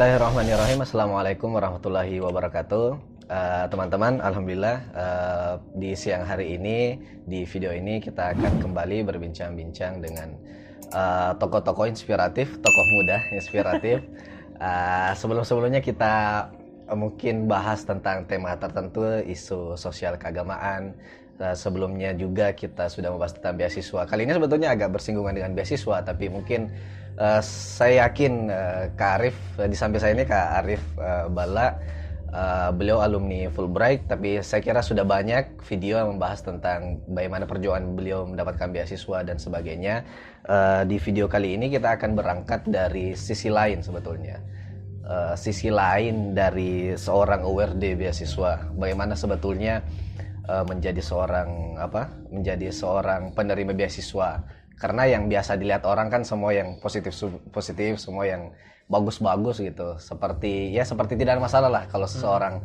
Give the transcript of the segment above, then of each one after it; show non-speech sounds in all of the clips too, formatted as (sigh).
Bismillahirrahmanirrahim. Assalamualaikum warahmatullahi wabarakatuh. Eh, teman-teman, alhamdulillah eh, di siang hari ini di video ini kita akan kembali berbincang-bincang dengan eh, tokoh-tokoh inspiratif, tokoh muda inspiratif. (laughs) Eh, sebelum-sebelumnya kita mungkin bahas tentang tema tertentu, isu sosial keagamaan. Sebelumnya juga kita sudah membahas tentang beasiswa. Kali ini sebetulnya agak bersinggungan dengan beasiswa, tapi mungkin eh, saya yakin eh, Kak Arif eh, di samping saya ini Kak Arif eh, Bala Uh, beliau alumni Fulbright, tapi saya kira sudah banyak video yang membahas tentang bagaimana perjuangan beliau mendapatkan beasiswa dan sebagainya. Uh, di video kali ini kita akan berangkat dari sisi lain sebetulnya. Uh, sisi lain dari seorang award beasiswa. Bagaimana sebetulnya uh, menjadi seorang apa? Menjadi seorang penerima beasiswa. Karena yang biasa dilihat orang kan semua yang positif positif, semua yang bagus-bagus gitu. Seperti ya seperti tidak ada masalah lah kalau seseorang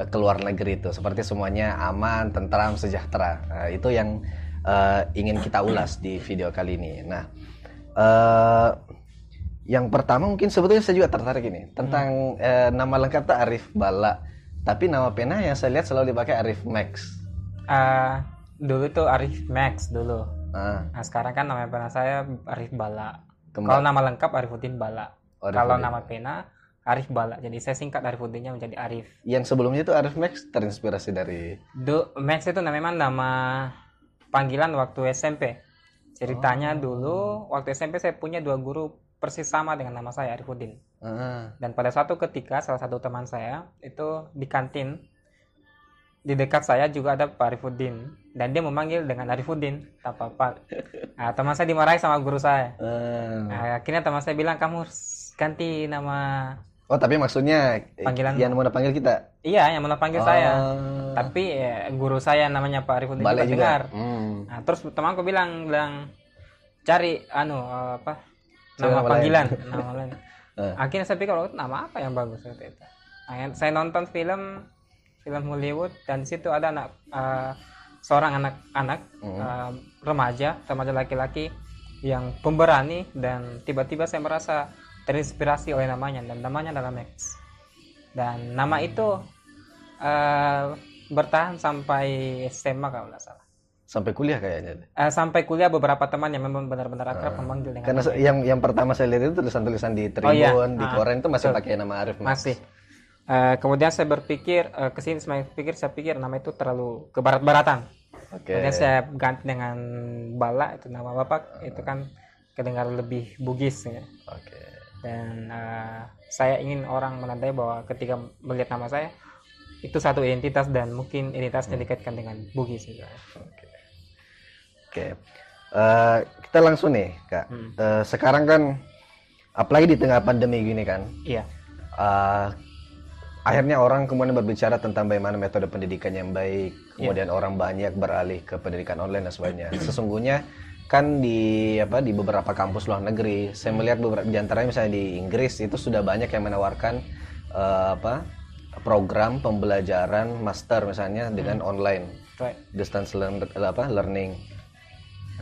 uh, keluar negeri itu. Seperti semuanya aman tentram sejahtera. Nah, itu yang uh, ingin kita ulas di video kali ini. Nah uh, yang pertama mungkin sebetulnya saya juga tertarik ini tentang hmm. uh, nama lengkap tak Arif Bala. Tapi nama pena yang saya lihat selalu dipakai Arif Max. Uh, dulu tuh Arif Max dulu uh. nah sekarang kan nama pena saya Arif Bala kalau nama lengkap Arifuddin Bala Oh, Kalau nama pena Arif Bala. Jadi saya singkat Arifuddinnya menjadi Arif. Yang sebelumnya itu Arif Max terinspirasi dari Do Max itu memang nama panggilan waktu SMP. Ceritanya oh. dulu waktu SMP saya punya dua guru persis sama dengan nama saya Arifuddin. Uh. Dan pada suatu ketika salah satu teman saya itu di kantin di dekat saya juga ada Pak Arifuddin dan dia memanggil dengan Arifuddin tak apa-apa. Nah, (laughs) teman saya dimarahi sama guru saya. Nah, akhirnya teman saya bilang kamu ganti nama Oh tapi maksudnya panggilan yang mau panggil kita? Iya yang mau panggil oh. saya. Tapi ya, guru saya namanya Pak Arifudin juga, juga dengar. Hmm. Nah, terus temanku bilang bilang cari anu apa nama, nama panggilan lain. (laughs) nama lain. Uh. Akhirnya saya pikir oh, nama apa yang bagus itu. Nah, saya nonton film film Hollywood dan di situ ada anak uh, seorang anak-anak hmm. uh, remaja remaja laki-laki yang pemberani dan tiba-tiba saya merasa terinspirasi oleh namanya dan namanya adalah Max dan nama itu uh, bertahan sampai SMA kalau nggak salah sampai kuliah kayaknya uh, sampai kuliah beberapa teman yang memang benar-benar akrab uh, memanggil dengan karena yang yang pertama saya lihat itu tulisan-tulisan di Tribun oh, iya. di uh, koran itu masih betul. pakai nama Arif Max. masih uh, kemudian saya berpikir uh, ke sini saya pikir saya pikir nama itu terlalu kebarat-baratan okay. kemudian saya ganti dengan Bala itu nama bapak uh. itu kan kedengar lebih bugis ya. Okay dan uh, saya ingin orang menandai bahwa ketika melihat nama saya itu satu identitas dan mungkin identitasnya hmm. dikaitkan dengan Bugis juga. Oke. Okay. Okay. Uh, kita langsung nih kak. Hmm. Uh, sekarang kan apalagi di tengah pandemi gini kan. Iya. Uh, akhirnya orang kemudian berbicara tentang bagaimana metode pendidikan yang baik. Iya. Kemudian yeah. orang banyak beralih ke pendidikan online dan sebagainya. Sesungguhnya kan di apa di beberapa kampus luar negeri saya melihat beberapa di antaranya misalnya di Inggris itu sudah banyak yang menawarkan uh, apa program pembelajaran master misalnya dengan hmm. online right. distance learn, apa learning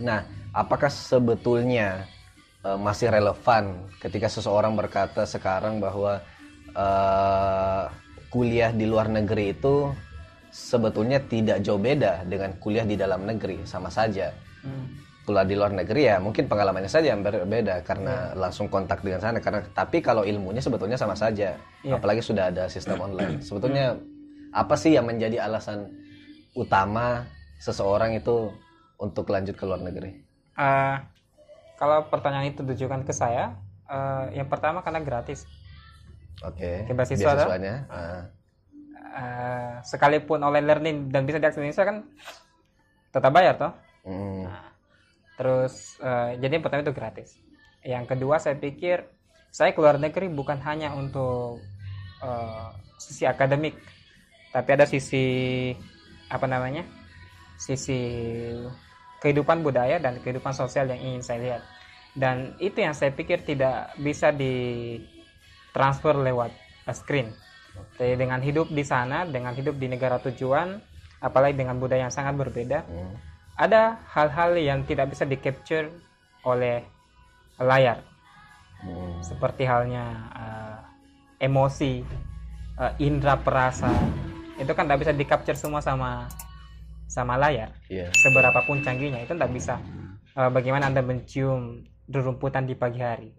nah apakah sebetulnya uh, masih relevan ketika seseorang berkata sekarang bahwa uh, kuliah di luar negeri itu sebetulnya tidak jauh beda dengan kuliah di dalam negeri sama saja. Hmm. Kuliah di luar negeri ya mungkin pengalamannya saja yang berbeda karena yeah. langsung kontak dengan sana. Karena tapi kalau ilmunya sebetulnya sama saja. Yeah. apalagi sudah ada sistem online. Sebetulnya apa sih yang menjadi alasan utama seseorang itu untuk lanjut ke luar negeri? Uh, kalau pertanyaan itu ditujukan ke saya uh, yang pertama karena gratis oke okay. beasiswanya uh. uh, sekalipun online learning dan bisa diakses Indonesia kan tetap bayar toh hmm. nah, Terus uh, jadi yang pertama itu gratis. Yang kedua saya pikir saya keluar negeri bukan hanya untuk uh, sisi akademik, tapi ada sisi apa namanya? sisi kehidupan budaya dan kehidupan sosial yang ingin saya lihat. Dan itu yang saya pikir tidak bisa ditransfer lewat screen. Jadi dengan hidup di sana, dengan hidup di negara tujuan, apalagi dengan budaya yang sangat berbeda, hmm ada hal-hal yang tidak bisa di capture oleh layar hmm. seperti halnya uh, emosi uh, indera perasa itu kan tidak bisa di capture semua sama sama layar yeah. seberapapun canggihnya itu tidak bisa uh, bagaimana anda mencium rerumputan di pagi hari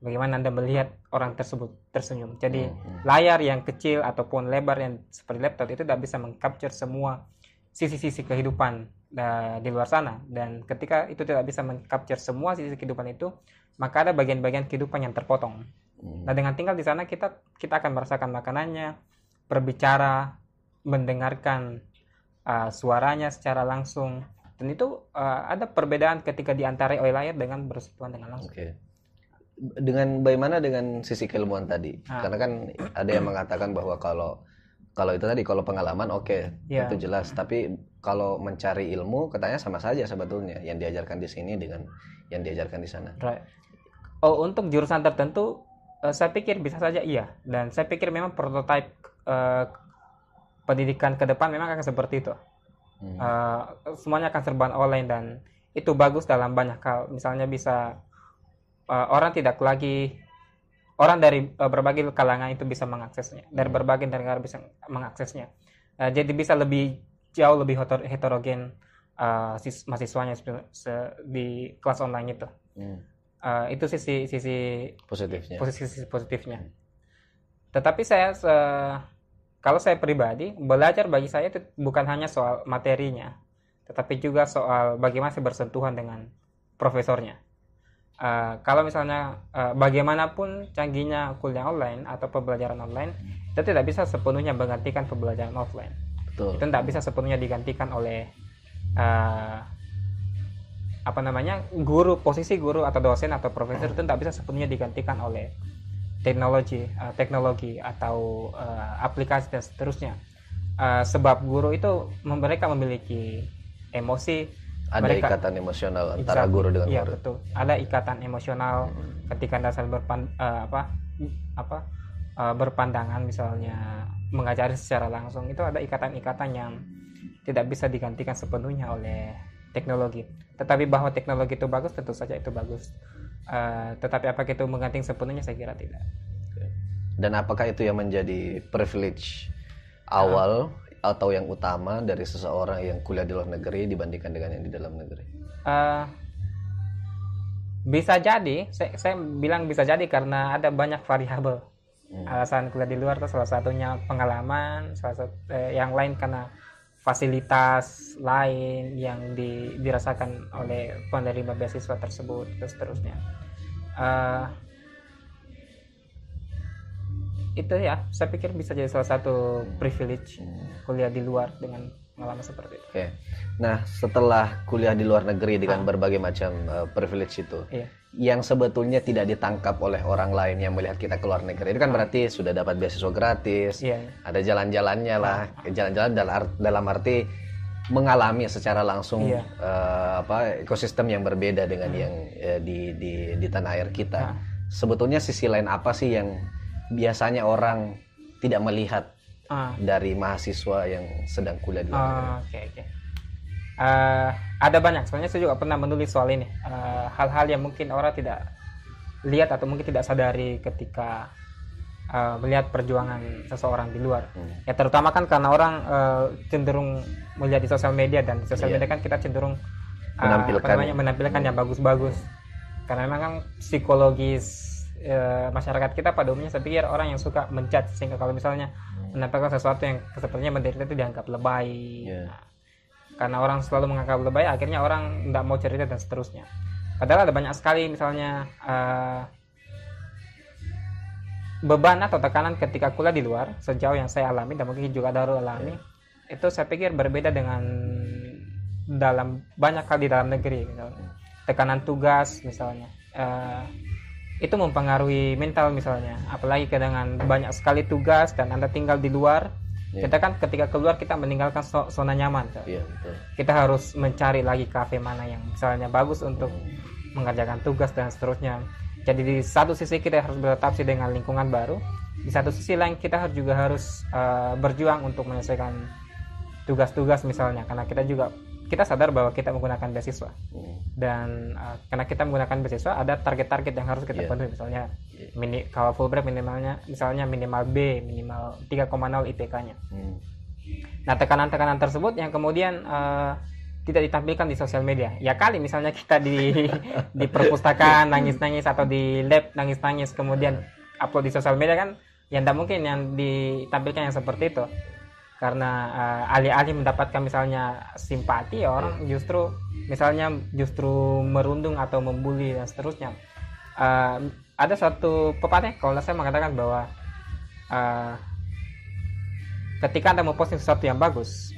bagaimana anda melihat orang tersebut tersenyum? Jadi hmm, hmm. layar yang kecil ataupun lebar yang seperti laptop itu tidak bisa mengcapture semua sisi-sisi kehidupan uh, di luar sana. Dan ketika itu tidak bisa mengcapture semua sisi kehidupan itu maka ada bagian-bagian kehidupan yang terpotong. Hmm. nah dengan tinggal di sana kita kita akan merasakan makanannya berbicara mendengarkan uh, suaranya secara langsung. Dan itu uh, ada perbedaan ketika di antara oleh layar dengan bersentuhan dengan langsung. Okay dengan bagaimana dengan sisi keilmuan tadi? Ah. Karena kan ada yang mengatakan bahwa kalau kalau itu tadi kalau pengalaman oke okay, ya. yeah. itu jelas. Tapi kalau mencari ilmu katanya sama saja sebetulnya yang diajarkan di sini dengan yang diajarkan di sana. Right. Oh untuk jurusan tertentu uh, saya pikir bisa saja iya dan saya pikir memang prototipe uh, pendidikan ke depan memang akan seperti itu. Hmm. Uh, semuanya akan serba online dan itu bagus dalam banyak hal. Misalnya bisa uh, orang tidak lagi orang dari uh, berbagai kalangan itu bisa mengaksesnya dari hmm. berbagai negara bisa mengaksesnya. Uh, jadi bisa lebih jauh lebih heterogen uh, mahasiswanya di kelas online itu. Hmm. uh, itu sisi sisi positifnya. posisi positifnya. Tetapi saya uh, kalau saya pribadi belajar bagi saya itu bukan hanya soal materinya tetapi juga soal bagaimana saya bersentuhan dengan profesornya Uh, kalau misalnya uh, bagaimanapun canggihnya kuliah online atau pembelajaran online, itu tidak bisa sepenuhnya menggantikan pembelajaran offline. Betul. Itu tidak bisa sepenuhnya digantikan oleh uh, apa namanya guru, posisi guru atau dosen atau profesor itu tidak bisa sepenuhnya digantikan oleh teknologi, uh, teknologi atau uh, aplikasi dan seterusnya. Uh, sebab guru itu mereka memiliki emosi, ada mereka, ikatan emosional antara guru dengan iya, murid. betul. Ada ikatan emosional hmm. ketika dasar berpan uh, apa apa uh, berpandangan misalnya mengajari secara langsung itu ada ikatan-ikatan yang tidak bisa digantikan sepenuhnya oleh teknologi. Tetapi bahwa teknologi itu bagus tentu saja itu bagus. Uh, tetapi apakah itu menggantikan sepenuhnya saya kira tidak. Dan apakah itu yang menjadi privilege awal uh, atau yang utama dari seseorang yang kuliah di luar negeri dibandingkan dengan yang di dalam negeri? Uh, bisa jadi, saya, saya bilang bisa jadi karena ada banyak variabel. Hmm. Alasan kuliah di luar itu salah satunya pengalaman, salah satu eh, yang lain karena fasilitas lain yang di, dirasakan oleh penerima beasiswa tersebut dan seterusnya. Uh, itu ya saya pikir bisa jadi salah satu privilege kuliah di luar dengan pengalaman seperti itu. Oke. Nah, setelah kuliah di luar negeri dengan ah. berbagai macam uh, privilege itu, iya. yang sebetulnya tidak ditangkap oleh orang lain yang melihat kita ke luar negeri, itu kan ah. berarti sudah dapat beasiswa gratis, iya. ada jalan-jalannya lah, ah. jalan-jalan dalam, dalam arti mengalami secara langsung iya. uh, apa ekosistem yang berbeda dengan hmm. yang uh, di, di di tanah air kita. Ah. Sebetulnya sisi lain apa sih yang biasanya orang tidak melihat uh. dari mahasiswa yang sedang kuliah di luar Oke okay, oke. Okay. Uh, ada banyak. Soalnya saya juga pernah menulis soal ini. Eh, hal-hal uh, yang mungkin orang tidak lihat atau mungkin tidak sadari ketika uh, melihat perjuangan seseorang di luar. Hmm. Ya terutama kan karena orang uh, cenderung melihat di sosial media dan di sosial yeah. media kan kita cenderung uh, menampilkan namanya, menampilkan hmm. yang bagus-bagus. Karena memang kan psikologis e, masyarakat kita pada umumnya saya pikir orang yang suka mencat sehingga kalau misalnya menampilkan sesuatu yang sepertinya menderita itu dianggap lebay yeah. nah, karena orang selalu menganggap lebay akhirnya orang tidak mau cerita dan seterusnya padahal ada banyak sekali misalnya uh, beban atau tekanan ketika kuliah di luar sejauh yang saya alami dan mungkin juga Darul alami yeah. itu saya pikir berbeda dengan dalam banyak hal di dalam negeri misalnya tekanan tugas misalnya uh, itu mempengaruhi mental misalnya apalagi dengan banyak sekali tugas dan anda tinggal di luar yeah. kita kan ketika keluar kita meninggalkan zona nyaman yeah, betul. kita harus mencari lagi kafe mana yang misalnya bagus untuk hmm. mengerjakan tugas dan seterusnya jadi di satu sisi kita harus beradaptasi dengan lingkungan baru di satu sisi lain kita juga harus uh, berjuang untuk menyelesaikan tugas-tugas misalnya karena kita juga kita sadar bahwa kita menggunakan beasiswa hmm. dan uh, karena kita menggunakan beasiswa ada target-target yang harus kita yeah. penuhi misalnya Mini, kalau Fulbright minimalnya misalnya minimal B, minimal 3,0 IPK-nya. Hmm. Nah, tekanan-tekanan tersebut yang kemudian uh, tidak ditampilkan di sosial media. Ya kali misalnya kita di (laughs) di perpustakaan nangis-nangis atau di lab nangis-nangis kemudian upload di sosial media kan yang tidak mungkin yang ditampilkan yang seperti itu. Karena uh, alih-alih mendapatkan misalnya simpati orang yeah. justru misalnya justru merundung atau membuli dan seterusnya. Uh, ada satu pepatah kalau saya mengatakan bahwa uh, ketika anda memposting sesuatu yang bagus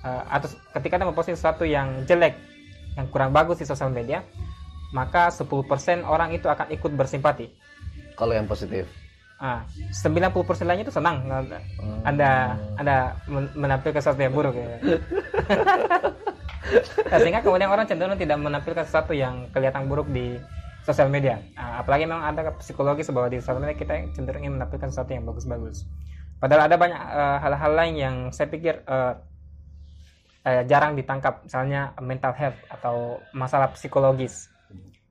uh, atau ketika anda memposting sesuatu yang jelek yang kurang bagus di sosial media maka 10% orang itu akan ikut bersimpati kalau yang positif Ah, 90% lainnya itu senang hmm. Anda Anda menampilkan sesuatu yang buruk ya. (laughs) nah, sehingga kemudian orang cenderung tidak menampilkan sesuatu yang kelihatan buruk di sosial media. Nah, apalagi memang ada psikologi bahwa di sosial media kita cenderung ingin menampilkan sesuatu yang bagus-bagus. Padahal ada banyak eh, hal-hal uh, lain yang saya pikir uh, uh, jarang ditangkap, misalnya mental health atau masalah psikologis.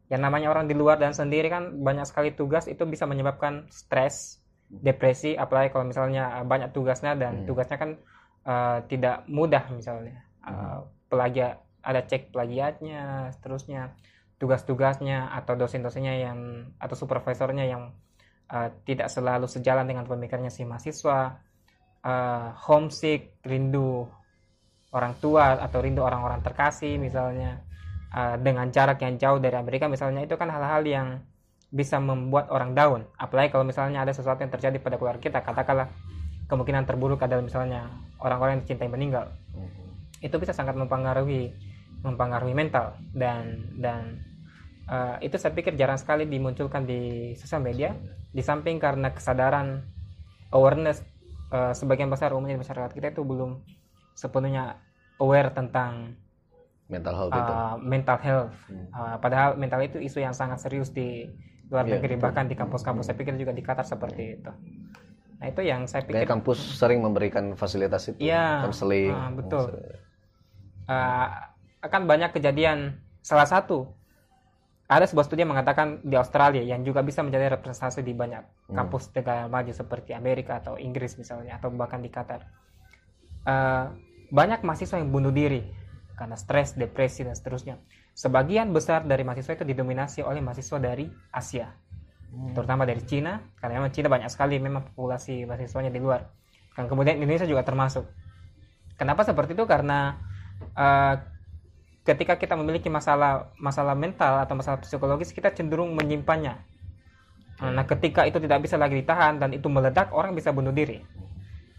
Yang namanya orang di luar dan sendiri kan banyak sekali tugas itu bisa menyebabkan stres, depresi, apalagi kalau misalnya banyak tugasnya dan hmm. tugasnya kan uh, tidak mudah misalnya. Uh, plagiat ada cek plagiatnya, seterusnya tugas-tugasnya atau dosen-dosennya yang atau supervisornya yang uh, tidak selalu sejalan dengan pemikirannya si mahasiswa uh, homesick rindu orang tua atau rindu orang-orang terkasih misalnya uh, dengan jarak yang jauh dari Amerika misalnya itu kan hal-hal yang bisa membuat orang down. Apalagi kalau misalnya ada sesuatu yang terjadi pada keluarga kita katakanlah kemungkinan terburuk adalah misalnya orang-orang yang dicintai meninggal. Mm-hmm. itu bisa sangat mempengaruhi mempengaruhi mental. Dan dan uh, itu saya pikir jarang sekali dimunculkan di sosial media. Di samping karena kesadaran awareness uh, sebagian besar umumnya di masyarakat kita itu belum sepenuhnya aware tentang mental health uh, itu mental health. Hmm. uh, padahal mental itu isu yang sangat serius di luar yeah, negeri betul. bahkan di kampus-kampus. Saya pikir juga di Qatar seperti itu. Nah itu yang saya pikir Kayak kampus sering memberikan fasilitas itu ya konseling uh, betul. uh, akan banyak kejadian. Salah satu ada sebuah studi yang mengatakan di Australia yang juga bisa menjadi representasi di banyak hmm. kampus negara maju seperti Amerika atau Inggris misalnya atau bahkan di Qatar. Uh, banyak mahasiswa yang bunuh diri karena stres, depresi dan seterusnya. Sebagian besar dari mahasiswa itu didominasi oleh mahasiswa dari Asia, hmm. terutama dari Cina karena memang Cina banyak sekali memang populasi mahasiswanya di luar. Dan kemudian Indonesia juga termasuk. Kenapa seperti itu? Karena uh, ketika kita memiliki masalah masalah mental atau masalah psikologis kita cenderung menyimpannya nah ketika itu tidak bisa lagi ditahan dan itu meledak orang bisa bunuh diri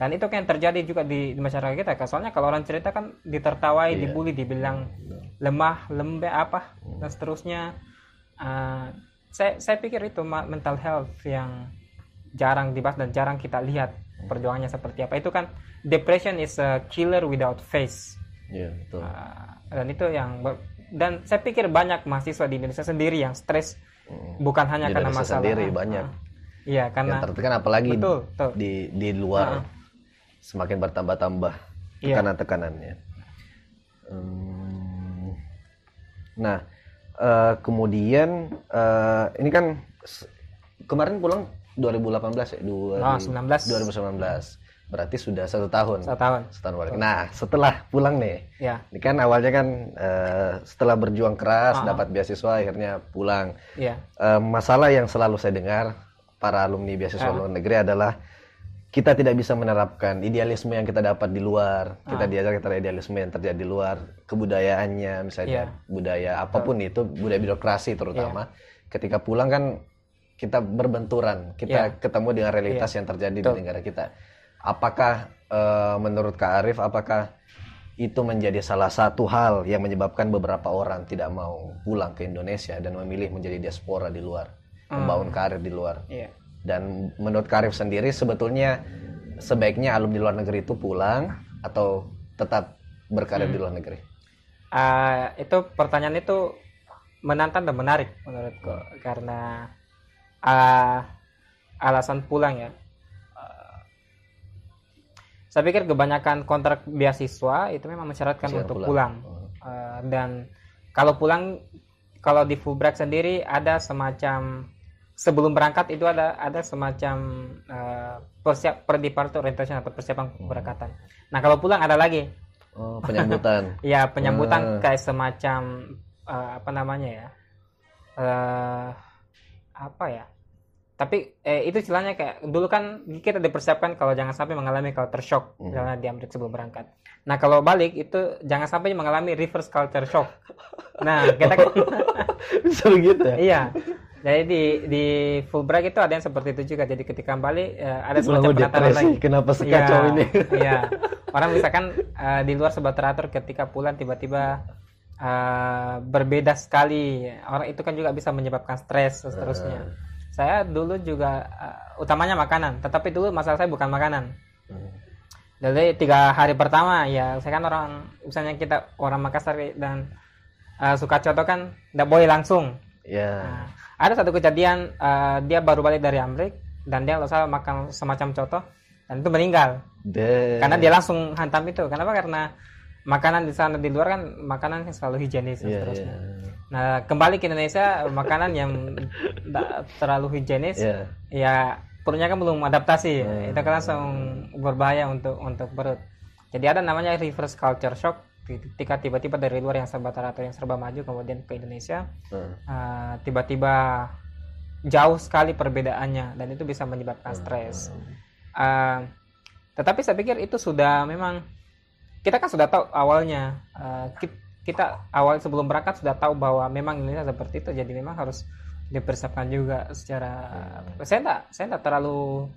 dan itu kan terjadi juga di, di masyarakat kita soalnya kalau orang cerita kan ditertawai yeah. dibully dibilang lemah lembek apa dan seterusnya uh, saya saya pikir itu mental health yang jarang dibahas dan jarang kita lihat perjuangannya seperti apa itu kan depression is a killer without face yeah, betul. Uh, dan itu yang dan saya pikir banyak mahasiswa di Indonesia sendiri yang stres hmm. bukan hanya di karena Indonesia masalah sendiri banyak iya karena yang tertekan apalagi betul, betul. di di luar uh. Semakin bertambah-tambah iya. tekanan-tekanannya hmm. nah uh, kemudian uh, ini kan kemarin pulang 2018 ya 2019 oh, 2019 Berarti sudah satu tahun. Satu tahun. Setahun balik. Nah, setelah pulang nih, ya. ini kan awalnya kan uh, setelah berjuang keras, uh -huh. dapat beasiswa, akhirnya pulang. Ya. Uh, masalah yang selalu saya dengar para alumni beasiswa uh -huh. luar negeri adalah kita tidak bisa menerapkan idealisme yang kita dapat di luar. Kita -huh. diajar kita idealisme yang terjadi di luar, kebudayaannya, misalnya yeah. budaya apa pun uh. itu, budaya birokrasi terutama. Yeah. Ketika pulang kan kita berbenturan, kita yeah. ketemu dengan realitas yeah. yang terjadi Betul. di negara kita apakah uh, menurut Kak Arif apakah itu menjadi salah satu hal yang menyebabkan beberapa orang tidak mau pulang ke Indonesia dan memilih menjadi diaspora di luar, hmm. membangun karir di luar. Yeah. Dan menurut Kak Arif sendiri sebetulnya sebaiknya alumni luar negeri itu pulang atau tetap berkarir hmm. di luar negeri? Uh, itu pertanyaan itu menantang dan menarik menurutku karena uh, alasan pulang ya saya pikir kebanyakan kontrak beasiswa itu memang mensyaratkan untuk pulang, pulang. Uh, dan kalau pulang kalau di Fulbright sendiri ada semacam sebelum berangkat itu ada ada semacam uh, persiap predeparture orientation atau persiapan keberangkatan. Nah kalau pulang ada lagi. Oh penyambutan. (laughs) Iya penyambutan uh. kayak semacam uh, apa namanya ya? Uh, apa ya? tapi eh, itu istilahnya kayak dulu kan kita dipersiapkan kalau jangan sampai mengalami culture shock hmm. misalnya di Amerika sebelum berangkat. Nah kalau balik itu jangan sampai mengalami reverse culture shock. Nah kita kan (laughs) bisa begitu ya? Iya. Jadi di di Fulbright itu ada yang seperti itu juga. Jadi ketika kembali uh, ada semacam penataran lagi. Kenapa sekacau ya, ini? Iya. Orang misalkan uh, di luar sebuah teratur ketika pulang tiba-tiba uh, berbeda sekali. Orang itu kan juga bisa menyebabkan stres seterusnya. Uh saya dulu juga uh, utamanya makanan tetapi dulu masalah saya bukan makanan jadi tiga hari pertama ya saya kan orang misalnya kita orang Makassar dan uh, suka contoh kan tidak boleh langsung yeah. nah, ada satu kejadian uh, dia baru balik dari Amerika dan dia salah makan semacam contoh dan itu meninggal De... karena dia langsung hantam itu kenapa karena makanan di sana di luar kan makanan yang selalu higienis yeah, seterusnya. Yeah. Nah kembali ke Indonesia makanan yang tidak terlalu higienis, yeah. ya perutnya kan belum adaptasi, yeah. itu kan langsung berbahaya untuk untuk perut. Jadi ada namanya reverse culture shock ketika tiba-tiba dari luar yang serba teratur yang serba maju kemudian ke Indonesia uh, tiba-tiba jauh sekali perbedaannya dan itu bisa menyebabkan stres. Uh, tetapi saya pikir itu sudah memang kita kan sudah tahu awalnya uh, kita awal sebelum berangkat sudah tahu bahwa memang Indonesia seperti itu jadi memang harus dipersiapkan juga secara hmm. saya tidak saya tidak terlalu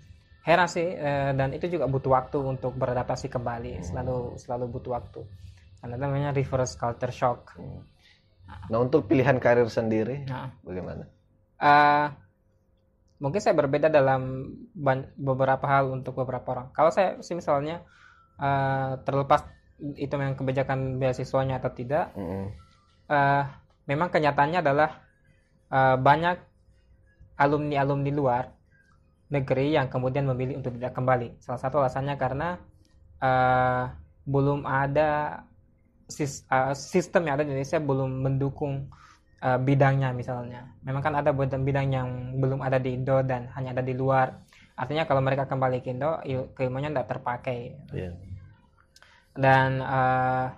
heran sih uh, dan itu juga butuh waktu untuk beradaptasi kembali hmm. selalu selalu butuh waktu karena namanya reverse culture shock hmm. nah untuk pilihan karir sendiri nah. bagaimana uh, mungkin saya berbeda dalam beberapa hal untuk beberapa orang kalau saya sih misalnya uh, terlepas itu memang kebijakan beasiswanya atau tidak, mm -hmm. uh, memang kenyataannya adalah uh, banyak alumni-alumni luar negeri yang kemudian memilih untuk tidak kembali. Salah satu alasannya karena uh, belum ada sis, uh, sistem yang ada di Indonesia belum mendukung uh, bidangnya misalnya. Memang kan ada bidang-bidang yang belum ada di Indo dan hanya ada di luar artinya kalau mereka kembali ke Indo keilmuannya tidak terpakai yeah. dan uh,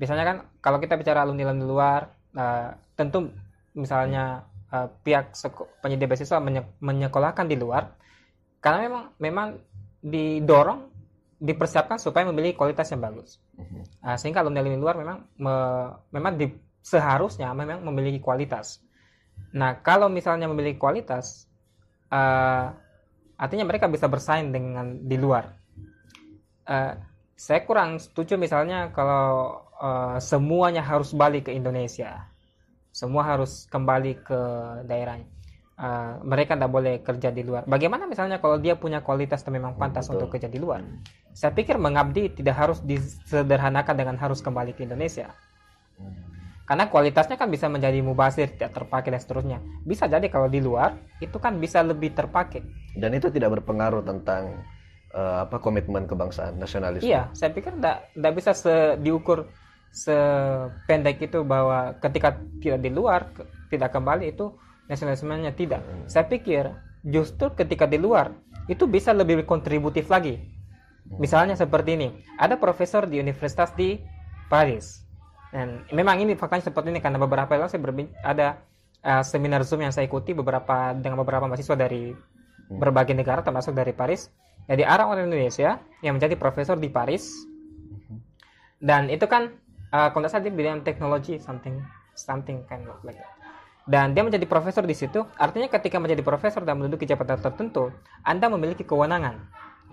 biasanya kan kalau kita bicara alumni alumni luar uh, tentu misalnya uh, pihak penyedia beasiswa menye menyekolahkan di luar karena memang memang didorong dipersiapkan supaya memiliki kualitas yang bagus uh, sehingga alumni alumni luar memang me memang di, seharusnya memang memiliki kualitas nah kalau misalnya memiliki kualitas uh, artinya mereka bisa bersaing dengan di luar. Uh, saya kurang setuju misalnya kalau uh, semuanya harus balik ke Indonesia, semua harus kembali ke daerahnya. Uh, mereka tidak boleh kerja di luar. Bagaimana misalnya kalau dia punya kualitas yang memang pantas Betul. untuk kerja di luar? Saya pikir mengabdi tidak harus disederhanakan dengan harus kembali ke Indonesia. Karena kualitasnya kan bisa menjadi mubasir tidak terpakai dan seterusnya bisa jadi kalau di luar itu kan bisa lebih terpakai dan itu tidak berpengaruh tentang uh, apa komitmen kebangsaan nasionalisme iya saya pikir tidak bisa se, diukur sependek itu bahwa ketika tidak di luar tidak kembali itu nasionalismenya tidak hmm. saya pikir justru ketika di luar itu bisa lebih kontributif lagi. Misalnya seperti ini ada profesor di universitas di Paris dan memang ini faktanya seperti ini karena beberapa lalu saya ada uh, seminar Zoom yang saya ikuti beberapa dengan beberapa mahasiswa dari hmm. berbagai negara termasuk dari Paris. Jadi orang orang Indonesia yang menjadi profesor di Paris. Dan itu kan uh, kalau saya di bidang teknologi something something kind of like that. Dan dia menjadi profesor di situ, artinya ketika menjadi profesor dan menduduki jabatan tertentu, Anda memiliki kewenangan,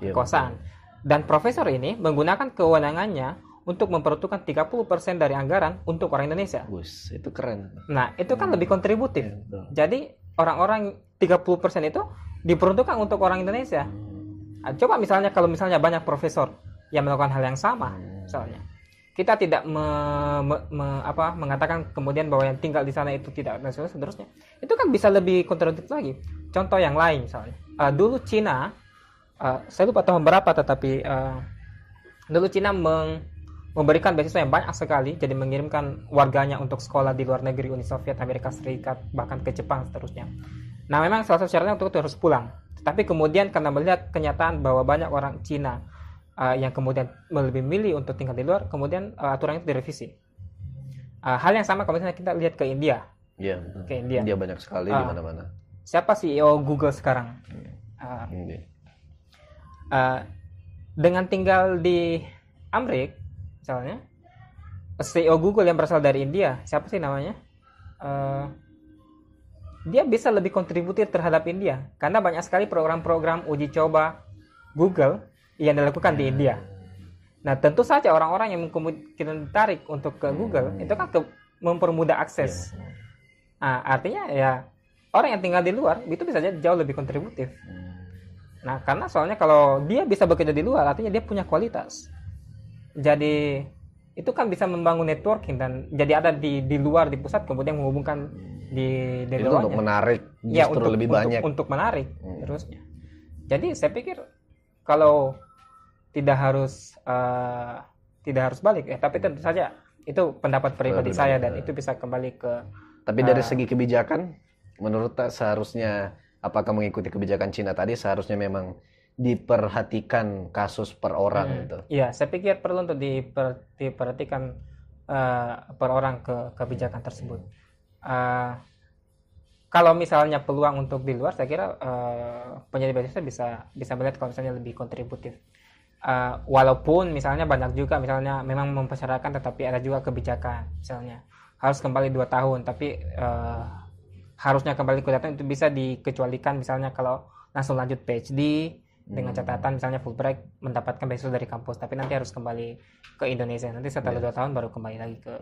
iya, kekuasaan. Dan profesor ini menggunakan kewenangannya untuk memperuntukkan 30% dari anggaran untuk orang Indonesia. Bus, itu keren. Nah, itu kan hmm. lebih kontributif. Ya, Jadi orang-orang 30% itu diperuntukkan untuk orang Indonesia. Hmm. Coba misalnya kalau misalnya banyak profesor yang melakukan hal yang sama, hmm. misalnya. Kita tidak me, me, me, apa, mengatakan kemudian bahwa yang tinggal di sana itu tidak nasional seterusnya. Itu kan bisa lebih kontributif lagi. Contoh yang lain misalnya. Uh, dulu Cina, uh, saya lupa tahun berapa tetapi uh, dulu Cina meng, memberikan beasiswa yang banyak sekali, jadi mengirimkan warganya untuk sekolah di luar negeri Uni Soviet, Amerika Serikat, bahkan ke Jepang seterusnya. Nah, memang salah satu syaratnya untuk itu harus pulang. Tapi kemudian karena melihat kenyataan bahwa banyak orang Cina uh, yang kemudian lebih milih untuk tinggal di luar, kemudian uh, aturan itu direvisi. Uh, hal yang sama kalau misalnya kita lihat ke India. Iya. Ke India. India banyak sekali uh, di mana-mana. Siapa CEO Google sekarang? Uh, uh, dengan tinggal di Amerika, misalnya, CEO Google yang berasal dari India, siapa sih namanya? Uh, dia bisa lebih kontributif terhadap India karena banyak sekali program-program uji coba Google yang dilakukan di India. Nah, tentu saja orang-orang yang kemungkinan tarik untuk ke Google itu kan ke, mempermudah akses. Nah, artinya ya orang yang tinggal di luar itu bisa jadi jauh lebih kontributif. Nah, karena soalnya kalau dia bisa bekerja di luar, artinya dia punya kualitas. Jadi itu kan bisa membangun networking dan jadi ada di di luar di pusat kemudian menghubungkan di dari itu untuk menarik ya untuk lebih untuk, banyak untuk menarik hmm. terusnya jadi saya pikir kalau tidak harus uh, tidak harus balik ya tapi tentu saja itu pendapat pribadi saya dan itu bisa kembali ke tapi dari uh, segi kebijakan menurut tak seharusnya apakah mengikuti kebijakan Cina tadi seharusnya memang diperhatikan kasus per orang hmm, itu. Iya, saya pikir perlu untuk diper, diperhatikan uh, per orang ke kebijakan tersebut. Uh, kalau misalnya peluang untuk di luar saya kira uh, beasiswa bisa bisa melihat kalau misalnya lebih kontributif. Uh, walaupun misalnya banyak juga misalnya memang mempersyaratkan tetapi ada juga kebijakan misalnya. Harus kembali dua tahun tapi uh, harusnya kembali ke data itu bisa dikecualikan misalnya kalau langsung lanjut PhD dengan hmm. catatan misalnya Fulbright mendapatkan beasiswa dari kampus tapi nanti harus kembali ke Indonesia nanti setelah yeah. dua tahun baru kembali lagi ke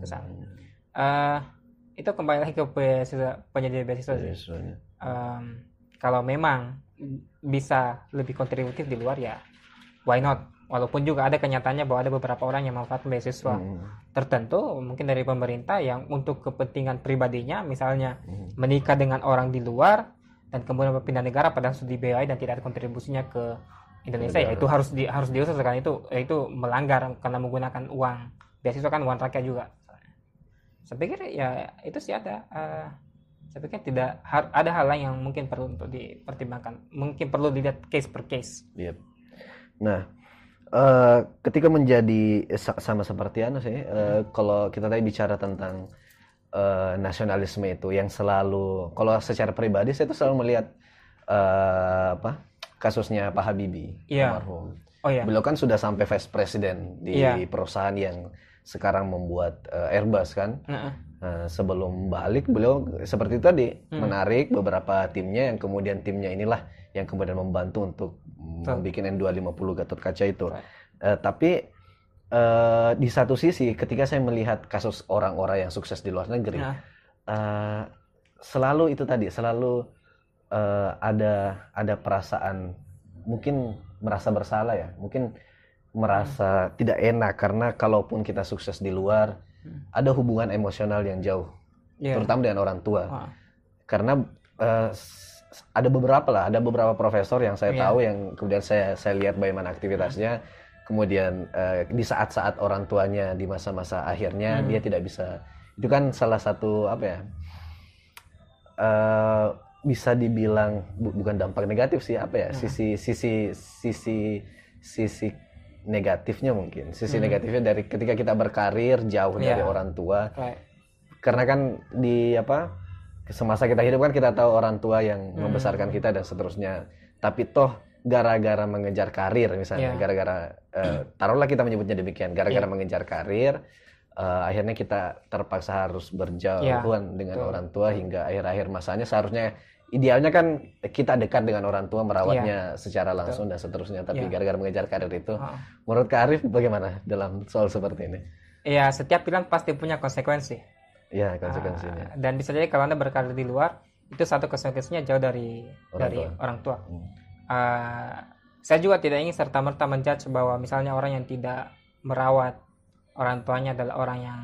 ke sana uh, itu kembali lagi ke beasiswa, penyedia beasiswa sih. Um, kalau memang bisa lebih kontributif di luar ya why not? Walaupun juga ada kenyataannya bahwa ada beberapa orang yang memanfaatkan beasiswa. Hmm. tertentu mungkin dari pemerintah yang untuk kepentingan pribadinya misalnya hmm. menikah dengan orang di luar dan kemudian berpindah negara pada studi BI dan tidak ada kontribusinya ke Indonesia ya itu harus di harus diusahakan. Itu itu melanggar karena menggunakan uang. Beasiswa kan uang rakyat juga. Saya pikir ya itu sih ada uh, saya pikir tidak ada hal lain yang mungkin perlu untuk dipertimbangkan. Mungkin perlu dilihat case per case. Yep. Nah uh, ketika menjadi sama seperti anu sih uh, kalau kita tadi bicara tentang uh, nasionalisme itu yang selalu kalau secara pribadi saya itu selalu melihat uh, apa kasusnya Pak Habibie yeah. almarhum oh, yeah. beliau kan sudah sampai vice president di yeah. perusahaan yang sekarang membuat uh, Airbus kan. Uh-uh. Uh, sebelum balik beliau seperti tadi hmm. menarik beberapa timnya yang kemudian timnya inilah yang kemudian membantu untuk membuat N250 Gatot Kaca itu. Uh, tapi uh, di satu sisi ketika saya melihat kasus orang-orang yang sukses di luar negeri, nah. uh, selalu itu tadi selalu uh, ada ada perasaan mungkin merasa bersalah ya, mungkin merasa hmm. tidak enak karena kalaupun kita sukses di luar hmm. ada hubungan emosional yang jauh yeah. terutama dengan orang tua ah. karena uh, ada beberapa lah ada beberapa profesor yang saya yeah. tahu yang kemudian saya saya lihat bagaimana aktivitasnya kemudian uh, di saat-saat orang tuanya di masa-masa akhirnya hmm. dia tidak bisa itu kan salah satu apa ya uh, bisa dibilang bu, bukan dampak negatif sih apa ya hmm. sisi sisi sisi sisi negatifnya mungkin sisi hmm. negatifnya dari ketika kita berkarir jauh yeah. dari orang tua right. karena kan di apa semasa kita hidup kan kita tahu orang tua yang hmm. membesarkan kita dan seterusnya tapi toh gara-gara mengejar karir misalnya yeah. gara-gara uh, taruhlah kita menyebutnya demikian gara-gara yeah. mengejar karir uh, akhirnya kita terpaksa harus berjauhan yeah. dengan Betul. orang tua hingga akhir-akhir masanya seharusnya idealnya kan kita dekat dengan orang tua merawatnya yeah. secara langsung Betul. dan seterusnya tapi gara gara-gara mengejar karir itu oh. menurut Kak Arif bagaimana dalam soal seperti ini? Iya setiap pilihan pasti punya konsekuensi. Iya konsekuensinya. Uh, dan bisa jadi kalau anda berkarir di luar itu satu konsekuensinya jauh dari orang dari tua. orang tua. Hmm. Uh, saya juga tidak ingin serta merta menjudge bahwa misalnya orang yang tidak merawat orang tuanya adalah orang yang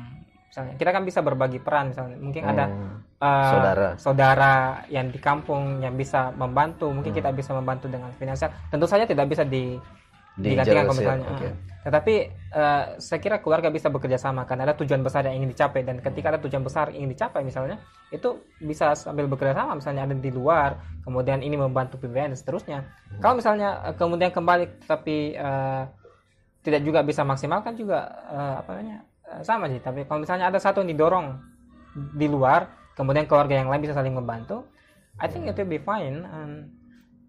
misalnya kita kan bisa berbagi peran misalnya mungkin hmm. ada uh, saudara saudara yang di kampung yang bisa membantu mungkin hmm. kita bisa membantu dengan finansial tentu saja tidak bisa di digantikan kalau misalnya okay. tetapi uh, saya kira keluarga bisa bekerja sama karena ada tujuan besar yang ingin dicapai. Dan ketika ada tujuan besar yang ingin dicapai misalnya itu bisa sambil bekerja sama. Misalnya ada di luar kemudian ini membantu PBN dan seterusnya. Kalau misalnya uh, kemudian kembali tapi uh, tidak juga bisa maksimal kan juga uh, apa namanya uh, sama sih. Tapi kalau misalnya ada satu yang didorong di luar kemudian keluarga yang lain bisa saling membantu I think it will be fine. And,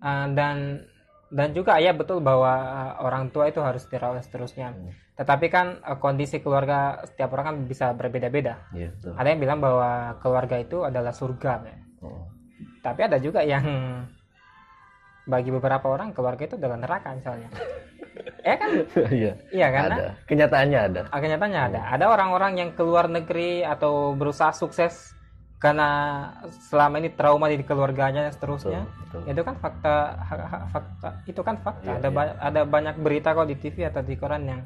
uh, dan dan juga ya betul bahwa uh, orang tua itu harus dirawat seterusnya. Hmm. Tetapi kan uh, kondisi keluarga setiap orang kan bisa berbeda-beda. Yeah, ada yang bilang bahwa keluarga itu adalah surga. Ya. Oh. Tapi ada juga yang bagi beberapa orang keluarga itu adalah neraka misalnya. ya kan? (laughs) Iya. Iya kan? Ada. Kenyataannya ada. Ah, kenyataannya ada. Ada orang-orang yang keluar negeri atau berusaha sukses karena selama ini trauma di keluarganya dan seterusnya betul, betul. itu kan fakta fakta itu kan fakta iya, ada iya. Ba ada banyak berita kok di TV atau di koran yang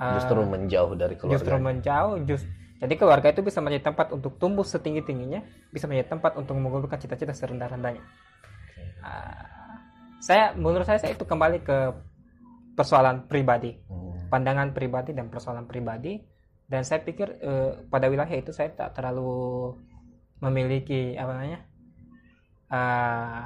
uh, justru menjauh dari keluarga justru menjauh just jadi keluarga itu bisa menjadi tempat untuk tumbuh setinggi tingginya bisa menjadi tempat untuk menggugurkan cita-cita serendah rendahnya uh, saya menurut saya, saya itu kembali ke persoalan pribadi hmm. pandangan pribadi dan persoalan pribadi dan saya pikir uh, pada wilayah itu saya tak terlalu memiliki apa namanya uh,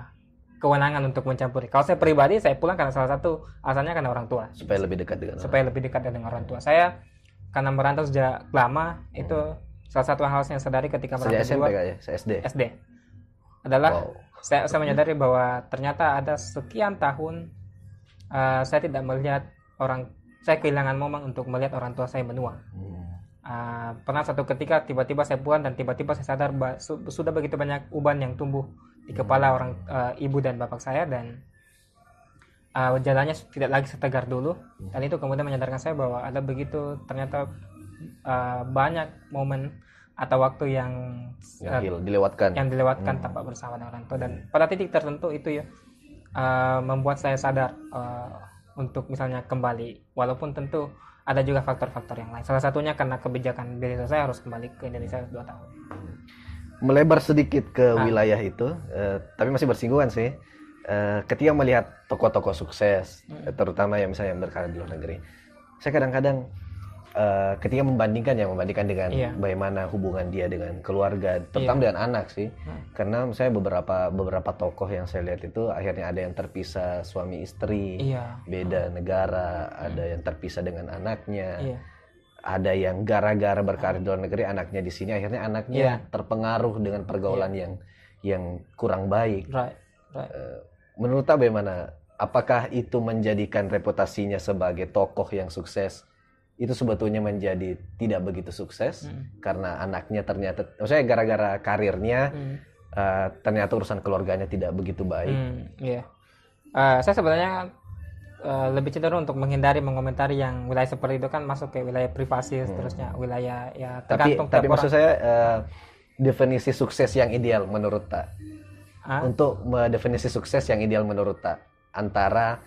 kewenangan untuk mencampuri. Kalau saya pribadi saya pulang karena salah satu alasannya karena orang tua. Supaya lebih dekat dengan supaya orang. lebih dekat dengan orang tua. Saya karena merantau sejak lama hmm. itu salah satu hal yang sadari ketika merantau sejak SMP ya? Saya SD. SD. Adalah wow. saya saya menyadari bahwa ternyata ada sekian tahun uh, saya tidak melihat orang saya kehilangan momen untuk melihat orang tua saya menua. Hmm uh, pernah satu ketika tiba-tiba saya pulang dan tiba-tiba saya sadar bah, su sudah begitu banyak uban yang tumbuh di kepala orang uh, ibu dan bapak saya dan uh, jalannya tidak lagi setegar dulu. Dan itu kemudian menyadarkan saya bahwa ada begitu ternyata uh, banyak momen atau waktu yang yang dilewatkan. yang dilewatkan hmm. tanpa bersama dengan orang tua. Dan pada titik tertentu itu ya uh, membuat saya sadar uh, untuk misalnya kembali. Walaupun tentu ada juga faktor-faktor yang lain. Salah satunya karena kebijakan beasiswa saya harus kembali ke Indonesia dua tahun. Melebar sedikit ke ah. wilayah itu, uh, tapi masih bersinggungan sih. Uh, ketika melihat tokoh-tokoh sukses, hmm. terutama yang misalnya yang berkarya di luar negeri, saya kadang-kadang uh, ketika membandingkan ya membandingkan dengan iya. bagaimana hubungan dia dengan keluarga terutama iya. dengan anak sih hmm. karena saya beberapa beberapa tokoh yang saya lihat itu akhirnya ada yang terpisah suami istri iya. beda negara hmm. ada yang terpisah dengan anaknya iya. ada yang gara-gara berkarir di luar negeri anaknya di sini akhirnya anaknya iya. terpengaruh dengan pergaulan iya. yang yang kurang baik right. Right. Uh, menurut bagaimana apakah itu menjadikan reputasinya sebagai tokoh yang sukses itu sebetulnya menjadi tidak begitu sukses hmm. karena anaknya ternyata, maksudnya gara-gara karirnya hmm. uh, ternyata urusan keluarganya tidak begitu baik. Hmm, yeah. uh, saya sebenarnya uh, lebih cenderung untuk menghindari mengomentari yang wilayah seperti itu kan masuk ke wilayah privasi hmm. seterusnya wilayah ya tergantung tapi tapi maksud saya uh, definisi sukses yang ideal menurut tak huh? untuk mendefinisi sukses yang ideal menurut tak antara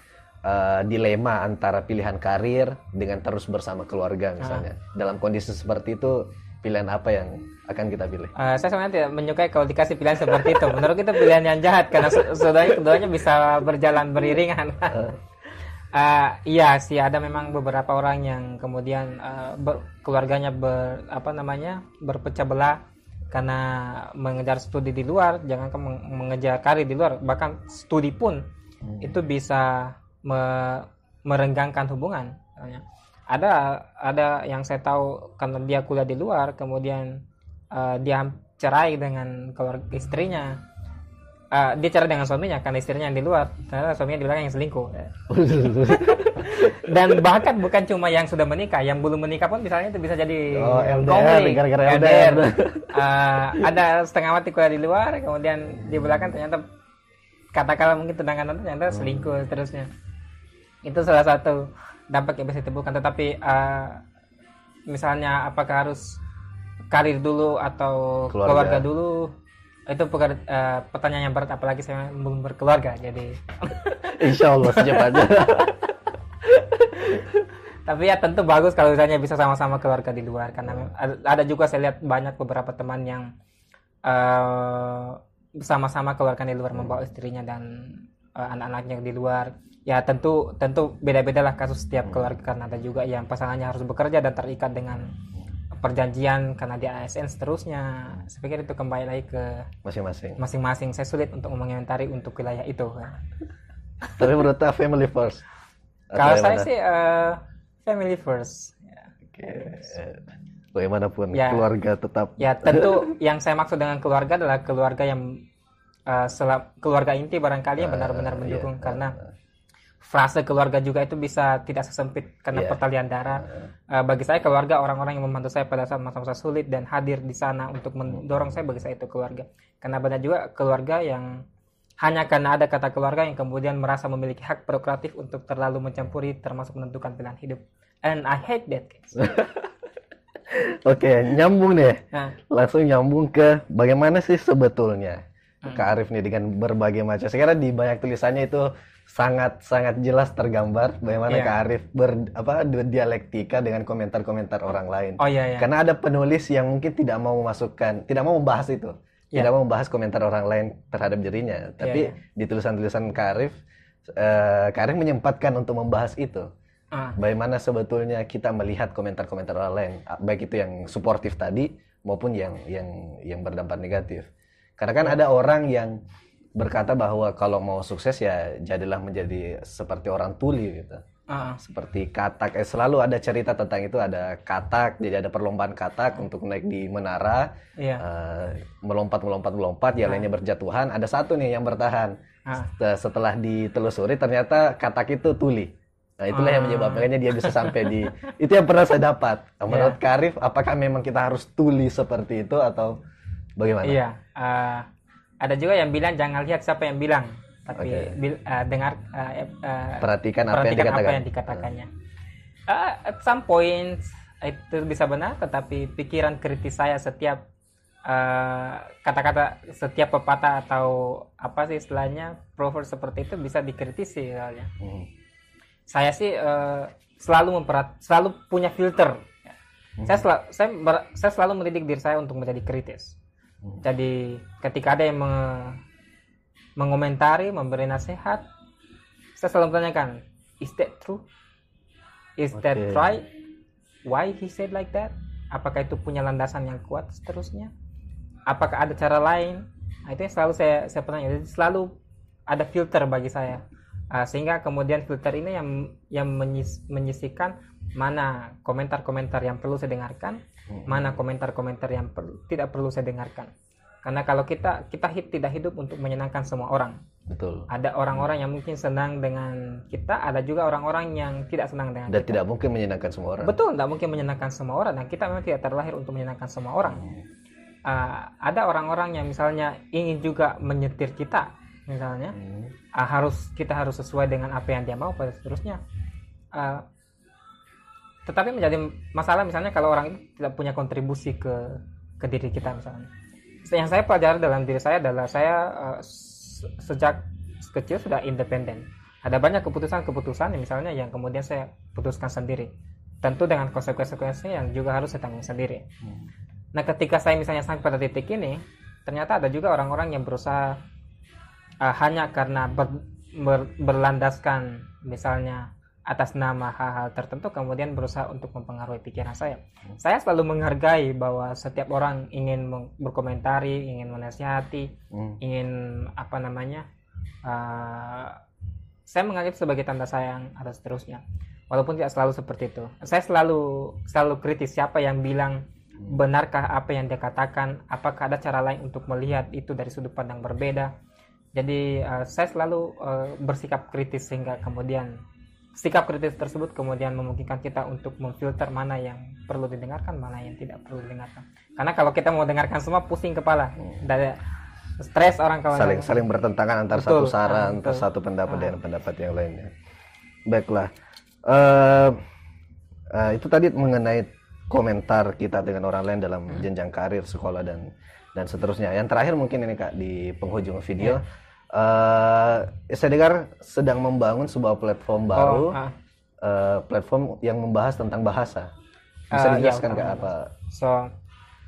uh, dilema antara pilihan karir dengan terus bersama keluarga misalnya. Ah. Dalam kondisi seperti itu pilihan apa yang akan kita pilih? Uh, saya sebenarnya tidak menyukai kalau dikasih pilihan seperti itu. Menurut kita pilihan yang jahat karena saudaranya keduanya bisa berjalan beriringan. uh. (laughs) Uh, iya sih ada memang beberapa orang yang kemudian uh, ber, keluarganya ber, apa namanya berpecah belah karena mengejar studi di luar, jangan mengejar karir di luar, bahkan studi pun hmm. itu bisa me merenggangkan hubungan. Ada ada yang saya tahu karena dia kuliah di luar, kemudian uh, dia cerai dengan keluarga istrinya. Uh, dia cerai dengan suaminya karena istrinya yang di luar, ternyata suaminya di belakang yang selingkuh. (laughs) Dan bahkan bukan cuma yang sudah menikah, yang belum menikah pun misalnya itu bisa jadi oh, LDR, gara-gara LDR. LDR. Uh, ada setengah mati kuliah di luar, kemudian di belakang ternyata katakanlah mungkin tendangan ternyata selingkuh terusnya itu salah satu dampak yang bisa ditemukan tetapi uh, misalnya apakah harus karir dulu atau keluarga, keluarga dulu itu uh, pertanyaan yang berat. Apalagi saya belum berkeluarga jadi. (laughs) Insya Allah secepatnya (laughs) tapi ya tentu bagus kalau misalnya bisa sama-sama keluarga di luar. Karena ada juga saya lihat banyak beberapa teman yang uh, sama-sama keluarga di luar membawa istrinya dan uh, anak-anaknya di luar ya tentu tentu beda-beda lah kasus setiap keluarga. Karena ada juga yang pasangannya harus bekerja dan terikat dengan perjanjian karena di ASN seterusnya. Saya pikir itu kembali lagi ke masing-masing. masing-masing. Saya sulit untuk mengomentari untuk wilayah itu. Tapi menurut family first. Kalau saya sih uh, family first. Ya. okay. bagaimanapun ya, keluarga tetap. Ya tentu yang saya maksud dengan keluarga adalah keluarga yang uh, keluarga inti barangkali yang benar-benar uh, mendukung. Yeah, karena uh, frase keluarga juga itu bisa tidak sesempit karena yeah. pertalian darah. Uh, bagi saya keluarga orang-orang yang membantu saya pada saat masa-masa sulit dan hadir di sana untuk mendorong saya bagi saya itu keluarga. Karena banyak juga keluarga yang hanya karena ada kata keluarga yang kemudian merasa memiliki hak prerogatif untuk terlalu mencampuri termasuk menentukan pilihan hidup. And I hate that. (laughs) Oke, okay, nyambung deh. Nah. Langsung nyambung ke bagaimana sih sebetulnya hmm. Kak Arif nih dengan berbagai macam. Sekarang di banyak tulisannya itu sangat sangat jelas tergambar bagaimana yeah. Kak Arif ber apa dialektika dengan komentar-komentar orang lain. Oh iya, iya. Karena ada penulis yang mungkin tidak mau memasukkan, tidak mau membahas itu. Yeah. Tidak mau membahas komentar orang lain terhadap dirinya. Tapi yeah, yeah. di tulisan-tulisan Kak Arif uh, Kak Arif menyempatkan untuk membahas itu. Uh. Bagaimana sebetulnya kita melihat komentar-komentar orang lain, baik itu yang suportif tadi maupun yang yang yang berdampak negatif. Karena kan yeah. ada orang yang berkata bahwa kalau mau sukses ya jadilah menjadi seperti orang tuli gitu. Uh. Seperti katak, eh, selalu ada cerita tentang itu ada katak, jadi ada perlombaan katak untuk naik di menara, yeah. Iya. uh, melompat melompat melompat, yang uh. lainnya berjatuhan. Ada satu nih yang bertahan. Uh. Setelah ditelusuri ternyata katak itu tuli. Nah itulah uh. yang menyebabkannya dia bisa sampai di (laughs) itu yang pernah saya dapat. Menurut yeah. Karif, apakah memang kita harus tuli seperti itu atau bagaimana? Iya. Uh ada juga yang bilang jangan lihat siapa yang bilang tapi okay. bil, uh, dengar uh, uh, perhatikan apa yang dikatakan apa yang dikatakannya uh, at some point itu bisa benar tetapi pikiran kritis saya setiap kata-kata uh, setiap pepatah atau apa sih istilahnya proverb seperti itu bisa dikritisi soalnya hmm. saya sih uh, selalu memperat selalu punya filter hmm. saya sel saya, saya selalu mendidik diri saya untuk menjadi kritis jadi ketika ada yang meng mengomentari, memberi nasihat, saya selalu bertanyakan, is that true? Is okay. that right? Why he said like that? Apakah itu punya landasan yang kuat seterusnya? Apakah ada cara lain? Nah, itu yang selalu saya saya pernah Jadi selalu ada filter bagi saya. Uh, sehingga kemudian filter ini yang yang menyis, menyisikan mana komentar-komentar yang perlu saya dengarkan, mana komentar-komentar yang perlu, tidak perlu saya dengarkan. Karena kalau kita kita hit, tidak hidup untuk menyenangkan semua orang. Betul. Ada orang-orang yang mungkin senang dengan kita, ada juga orang-orang yang tidak senang dengan Dan kita. tidak mungkin menyenangkan semua orang. Betul, tidak mungkin menyenangkan semua orang. Dan kita memang tidak terlahir untuk menyenangkan semua orang. Hmm. Uh, ada orang-orang yang misalnya ingin juga menyetir kita, misalnya hmm. uh, harus kita harus sesuai dengan apa yang dia mau, pada seterusnya. Uh, tetapi menjadi masalah misalnya kalau orang itu tidak punya kontribusi ke ke diri kita misalnya. Yang saya pelajari dalam diri saya adalah saya uh, sejak kecil sudah independen. Ada banyak keputusan-keputusan misalnya yang kemudian saya putuskan sendiri. Tentu dengan konsekuensi yang juga harus saya tanggung sendiri. Hmm. nah ketika saya misalnya sampai pada titik ini ternyata ada juga orang-orang yang berusaha uh, hanya karena ber, ber, berlandaskan misalnya atas nama hal-hal tertentu kemudian berusaha untuk mempengaruhi pikiran saya. Saya selalu menghargai bahwa setiap orang ingin berkomentari, ingin menasihati, hmm. ingin apa namanya, uh, saya menganggap sebagai tanda sayang atau seterusnya. Walaupun tidak selalu seperti itu. Saya selalu selalu kritis siapa yang bilang hmm. benarkah apa yang dia katakan, apakah ada cara lain untuk melihat itu dari sudut pandang berbeda. Jadi uh, saya selalu uh, bersikap kritis sehingga kemudian sikap kritis tersebut kemudian memungkinkan kita untuk memfilter mana yang perlu didengarkan, mana yang tidak perlu didengarkan. Karena kalau kita mau dengarkan semua pusing kepala, dari stres orang kalau saling saling bertentangan antar betul, satu saran, ah, antar satu pendapat ah. dengan pendapat yang lainnya. Baiklah, uh, uh, itu tadi mengenai komentar kita dengan orang lain dalam hmm. jenjang karir, sekolah dan dan seterusnya. Yang terakhir mungkin ini kak di penghujung video. Yeah Uh, saya dengar sedang membangun sebuah platform baru, oh, ah. uh, platform yang membahas tentang bahasa. Bisa uh, dijelaskan ya, apa? So,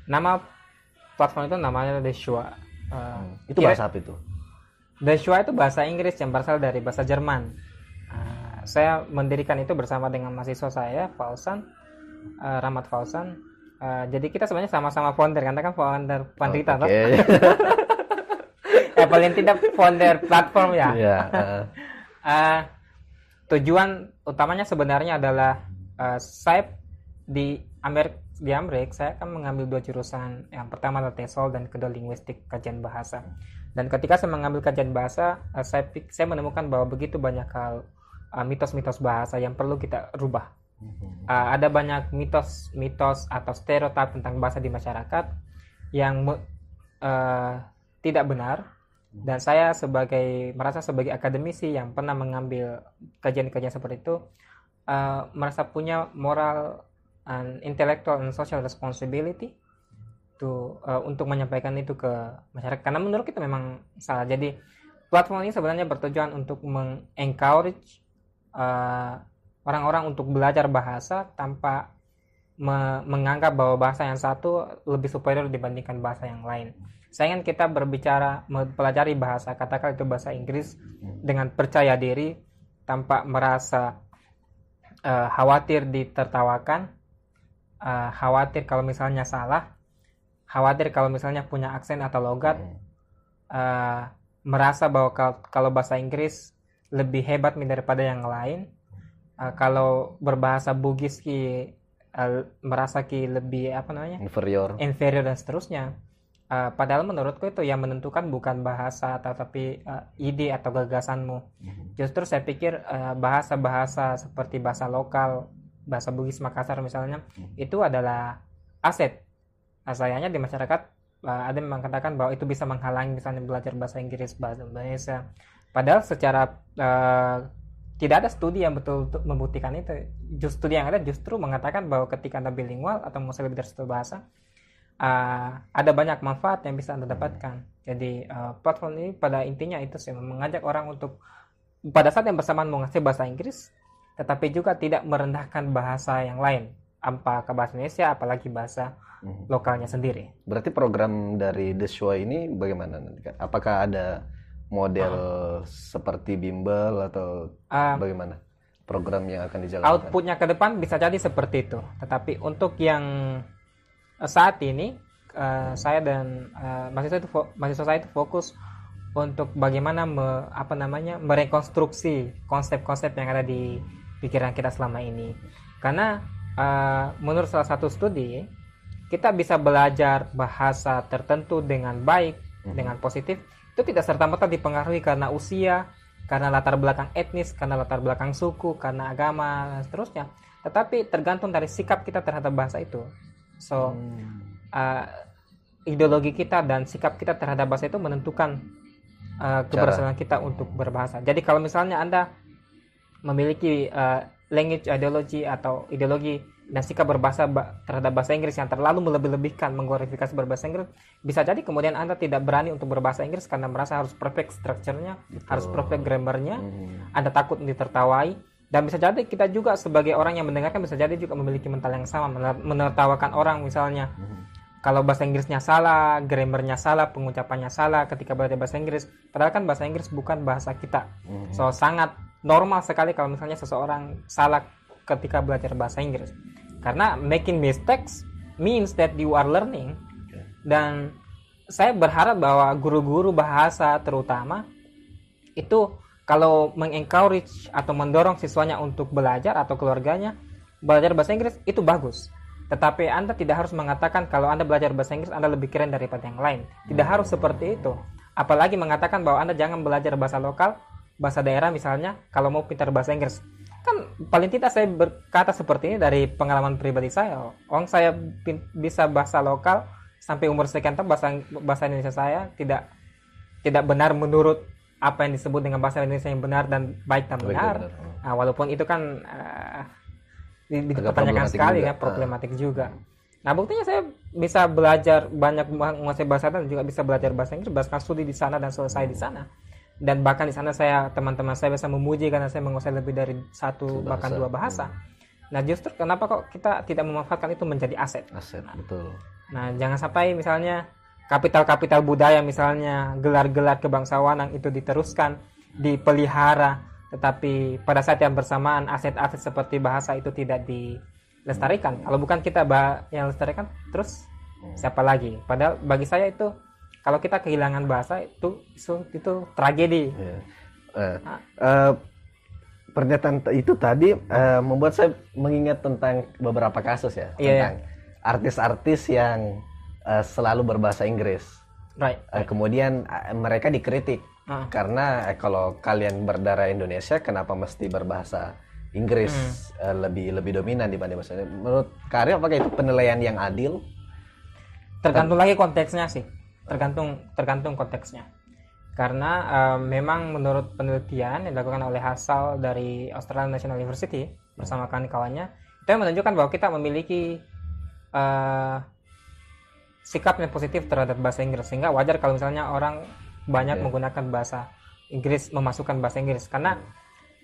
nama platform itu namanya The Shua. Uh, hmm. Itu bahasa apa itu? The Shua itu bahasa Inggris yang berasal dari bahasa Jerman. uh, saya mendirikan itu bersama dengan mahasiswa saya Fauzan uh, Rahmat Fauzan uh, jadi kita sebenarnya sama-sama founder karena kan founder Pandrita oh, okay. (laughs) eh paling tidak founder platform ya. Yeah, uh. uh, tujuan utamanya sebenarnya adalah uh, saya di Amerika di Amrik saya akan mengambil dua jurusan. Yang pertama adalah TESOL dan kedua linguistik kajian bahasa. Dan ketika saya mengambil kajian bahasa uh, saya saya menemukan bahwa begitu banyak hal mitos-mitos uh, bahasa yang perlu kita rubah. Uh, ada banyak mitos-mitos atau stereotip tentang bahasa di masyarakat yang uh, tidak benar dan saya sebagai merasa sebagai akademisi yang pernah mengambil kajian-kajian seperti itu uh, merasa punya moral and intellectual and social responsibility to uh, untuk menyampaikan itu ke masyarakat. Karena menurut kita memang salah. Jadi platform ini sebenarnya bertujuan untuk mengencourage uh, orang-orang untuk belajar bahasa tanpa me menganggap bahwa bahasa yang satu lebih superior dibandingkan bahasa yang lain saya ingin kita berbicara mempelajari bahasa katakan itu bahasa Inggris dengan percaya diri tanpa merasa uh, khawatir ditertawakan uh, khawatir kalau misalnya salah khawatir kalau misalnya punya aksen atau logat uh, merasa bahwa kalau bahasa Inggris lebih hebat daripada yang lain uh, kalau berbahasa Bugis ki uh, merasa ki lebih apa namanya inferior. inferior dan seterusnya Uh, padahal menurutku itu yang menentukan bukan bahasa tetapi uh, ide atau gagasanmu. Mm-hmm. Justru saya pikir bahasa bahasa-bahasa seperti bahasa lokal, bahasa Bugis Makassar misalnya, mm-hmm. itu adalah aset. Nah, sayangnya di masyarakat uh, ada yang mengatakan bahwa itu bisa menghalangi misalnya belajar bahasa Inggris, bahasa Indonesia. Padahal secara uh, tidak ada studi yang betul membuktikan itu. Justru studi yang ada justru mengatakan bahwa ketika anda bilingual atau mau lebih dari satu bahasa, uh, ada banyak manfaat yang bisa anda dapatkan. Jadi uh, platform ini pada intinya itu sih mengajak orang untuk pada saat yang bersamaan mengasih bahasa Inggris tetapi juga tidak merendahkan bahasa yang lain. Apa ke bahasa Indonesia apalagi bahasa hmm. lokalnya sendiri. Berarti program dari The Show ini bagaimana nanti apakah ada model uh. seperti bimbel atau uh, bagaimana program yang akan dijalankan? Outputnya ke depan bisa jadi seperti itu. Tetapi untuk yang saat ini uh, saya dan uh, mahasiswa itu mahasiswa saya itu fokus untuk bagaimana me, apa namanya merekonstruksi konsep-konsep yang ada di pikiran kita selama ini. Karena uh, menurut salah satu studi kita bisa belajar bahasa tertentu dengan baik hmm. dengan positif itu tidak serta merta dipengaruhi karena usia karena latar belakang etnis karena latar belakang suku karena agama dan seterusnya. Tetapi tergantung dari sikap kita terhadap bahasa itu So hmm. uh, ideologi kita dan sikap kita terhadap bahasa itu menentukan uh, keberhasilan kita untuk berbahasa. Jadi kalau misalnya anda memiliki uh, language ideology atau ideologi dan sikap berbahasa terhadap bahasa Inggris yang terlalu melebih-lebihkan mengglorifikasi berbahasa Inggris bisa jadi kemudian anda tidak berani untuk berbahasa Inggris karena merasa harus perfect structure-nya harus perfect grammar-nya hmm. anda takut ditertawai dan bisa jadi kita juga sebagai orang yang mendengarkan bisa jadi juga memiliki mental yang sama menertawakan orang misalnya. Hmm. kalau bahasa Inggrisnya salah grammarnya salah pengucapannya salah ketika belajar bahasa Inggris. Padahal kan bahasa Inggris bukan bahasa kita. Hmm. so sangat normal sekali kalau misalnya seseorang salah ketika belajar bahasa Inggris. Karena making mistakes means that you are learning. Dan saya berharap bahwa guru-guru bahasa terutama itu kalau mengencourage atau mendorong siswanya untuk belajar atau keluarganya belajar bahasa Inggris itu bagus. Tetapi Anda tidak harus mengatakan kalau Anda belajar bahasa Inggris Anda lebih keren daripada yang lain. Tidak harus seperti itu. Apalagi mengatakan bahwa Anda jangan belajar bahasa lokal, bahasa daerah misalnya kalau mau pintar bahasa Inggris. Kan paling tidak saya berkata seperti ini dari pengalaman pribadi saya. Orang saya bisa bahasa lokal sampai umur sekian tahun bahasa bahasa Indonesia saya tidak tidak benar menurut apa yang disebut dengan bahasa Indonesia yang benar dan baik dan benar. Nah, walaupun itu kan uh, dipertanyakan sekali juga. ya problematik uh. juga. Nah buktinya saya bisa belajar banyak menguasai bahasa dan juga bisa belajar bahasa Inggris bahkan studi di sana dan selesai di sana. Dan bahkan di sana saya teman-teman saya bisa memuji karena saya menguasai lebih dari satu bahasa. bahkan dua bahasa. Nah justru kenapa kok kita tidak memanfaatkan itu menjadi aset? Aset betul. Nah jangan sampai misalnya kapital-kapital budaya misalnya gelar-gelar kebangsawanan itu diteruskan dipelihara. Tetapi pada saat yang bersamaan aset-aset seperti bahasa itu tidak dilestarikan. Kalau bukan kita yang lestarikan terus siapa lagi? Padahal bagi saya itu kalau kita kehilangan bahasa itu itu, itu tragedi. Yeah. uh, uh, pernyataan itu tadi uh, membuat saya mengingat tentang beberapa kasus ya yeah, tentang artis-artis yang uh, selalu berbahasa Inggris right, right. Uh, kemudian uh, mereka dikritik Uh. Karena eh, kalau kalian berdarah Indonesia, kenapa mesti berbahasa Inggris hmm. eh, lebih lebih dominan dibanding bahasa Menurut Karya apakah itu penilaian yang adil? Tergantung lagi konteksnya sih. Tergantung tergantung konteksnya. Karena uh, memang menurut penelitian yang dilakukan oleh Hassel dari Australian National University bersama kawan-kawannya, itu yang menunjukkan bahwa kita memiliki uh, sikap yang positif terhadap bahasa Inggris. Sehingga wajar kalau misalnya orang banyak okay. menggunakan bahasa Inggris memasukkan bahasa Inggris. Karena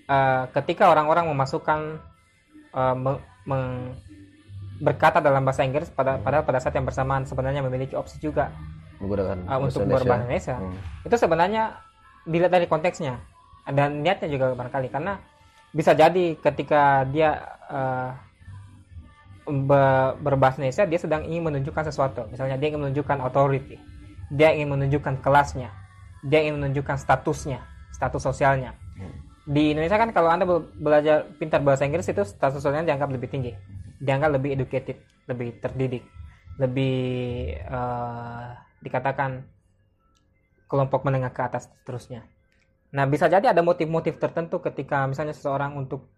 uh, ketika orang-orang memasukkan uh, meng, berkata dalam bahasa Inggris pada padahal pada saat yang bersamaan sebenarnya memiliki opsi juga menggunakan uh, untuk berbahasa Indonesia. Hmm. itu sebenarnya dilihat dari konteksnya dan niatnya juga barangkali. Karena bisa jadi ketika dia uh, berbahasa Indonesia dia sedang ingin menunjukkan sesuatu misalnya dia ingin menunjukkan authority dia ingin menunjukkan kelasnya dia ingin menunjukkan statusnya, status sosialnya. Hmm. Di Indonesia kan kalau Anda belajar pintar bahasa Inggris itu status sosialnya dianggap lebih tinggi. Dianggap lebih educated, lebih terdidik, lebih uh, dikatakan kelompok menengah ke atas terusnya. Nah, bisa jadi ada motif-motif tertentu ketika misalnya seseorang untuk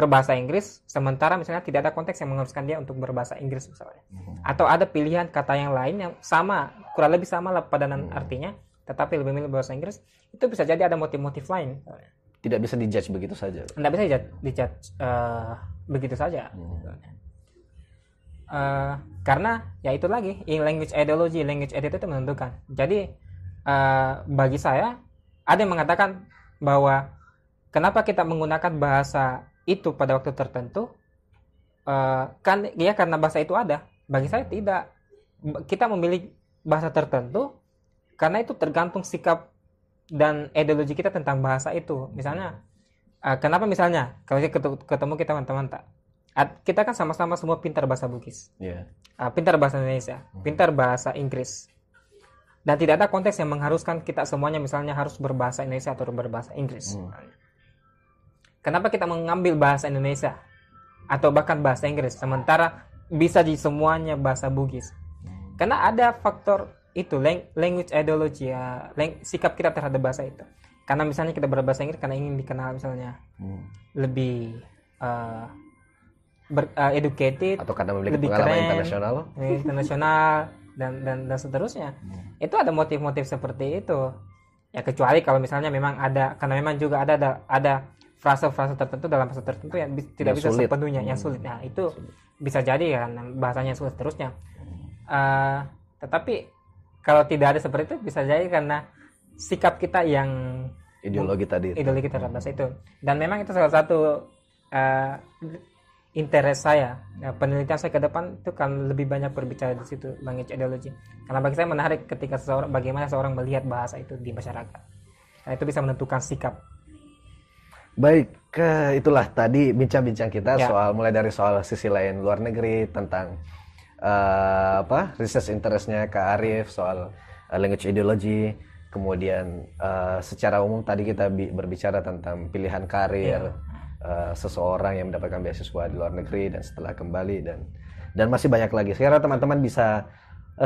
berbahasa Inggris, sementara misalnya tidak ada konteks yang mengharuskan dia untuk berbahasa Inggris misalnya. Hmm. Atau ada pilihan kata yang lain yang sama, kurang lebih sama lah padanan hmm. artinya, tetapi lebih milih bahasa Inggris itu bisa jadi ada motif-motif lain tidak bisa dijudge begitu saja tidak bisa dijudge, dijudge uh, begitu saja hmm. uh, karena ya itu lagi in language ideology language attitude itu menentukan jadi uh, bagi saya ada yang mengatakan bahwa kenapa kita menggunakan bahasa itu pada waktu tertentu uh, kan ya karena bahasa itu ada bagi saya tidak kita memilih bahasa tertentu karena itu tergantung sikap dan ideologi kita tentang bahasa itu misalnya uh, kenapa misalnya kalau kita ketemu kita teman-teman tak kita kan sama-sama semua pintar bahasa Bugis yeah. Iya. uh, pintar bahasa Indonesia hmm. pintar bahasa Inggris dan tidak ada konteks yang mengharuskan kita semuanya misalnya harus berbahasa Indonesia atau berbahasa Inggris hmm. Kenapa kita mengambil bahasa Indonesia? Atau bahkan bahasa Inggris sementara bisa di semuanya bahasa Bugis. Karena ada faktor itu language ideology ya lang sikap kita terhadap bahasa itu. Karena misalnya kita berbahasa Inggris karena ingin dikenal misalnya. Hmm. lebih uh, ber, uh, educated atau karena memiliki lebih pengalaman keren, internasional. internasional dan dan dan seterusnya. Hmm. itu ada motif-motif seperti itu. Ya kecuali kalau misalnya memang ada karena memang juga ada ada, ada frase-frase tertentu dalam bahasa tertentu yang tidak yang bisa sulit. sepenuhnya hmm. yang sulit. Nah itu sulit. bisa jadi kan bahasanya sulit terusnya. Uh, tetapi kalau tidak ada seperti itu bisa jadi karena sikap kita yang ideologi tadi ideologi terhadap bahasa itu. Dan memang itu salah satu uh, interest saya ya, penelitian saya ke depan itu kan lebih banyak berbicara di situ language ideologi. Karena bagi saya menarik ketika seseorang bagaimana seorang melihat bahasa itu di masyarakat. Karena itu bisa menentukan sikap baik ke itulah tadi bincang-bincang kita ya. soal mulai dari soal sisi lain luar negeri tentang uh, apa research interestnya Kak Arif soal uh, language ideology kemudian uh, secara umum tadi kita bi berbicara tentang pilihan karir yeah. uh, seseorang yang mendapatkan beasiswa di luar negeri dan setelah kembali dan dan masih banyak lagi. Sekarang teman-teman bisa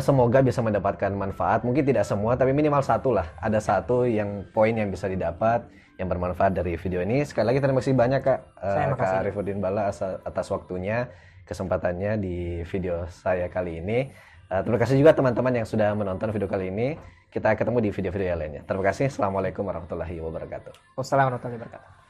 semoga bisa mendapatkan manfaat. Mungkin tidak semua, tapi minimal satu lah. Ada satu yang poin yang bisa didapat yang bermanfaat dari video ini. Sekali lagi terima kasih banyak kak, uh, kak Arifuddin Bala atas waktunya kesempatannya di video saya kali ini. Uh, terima kasih juga teman-teman yang sudah menonton video kali ini. Kita ketemu di video-video lainnya. Terima kasih. Assalamualaikum warahmatullahi wabarakatuh. Wassalamualaikum warahmatullahi wabarakatuh.